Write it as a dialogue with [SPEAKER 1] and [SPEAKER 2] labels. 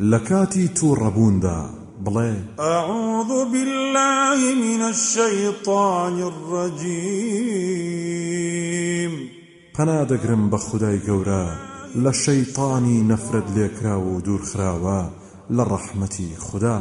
[SPEAKER 1] لكاتي تو ربوندا بڵێ
[SPEAKER 2] أعوذ بالله من الشيطان الرجيم.
[SPEAKER 1] پەنا دەگرم بە خودای گەورە. لە شەیطانی نەفرەت لێکراوە و دوورخراوە. لە ڕەحمەتی خوددا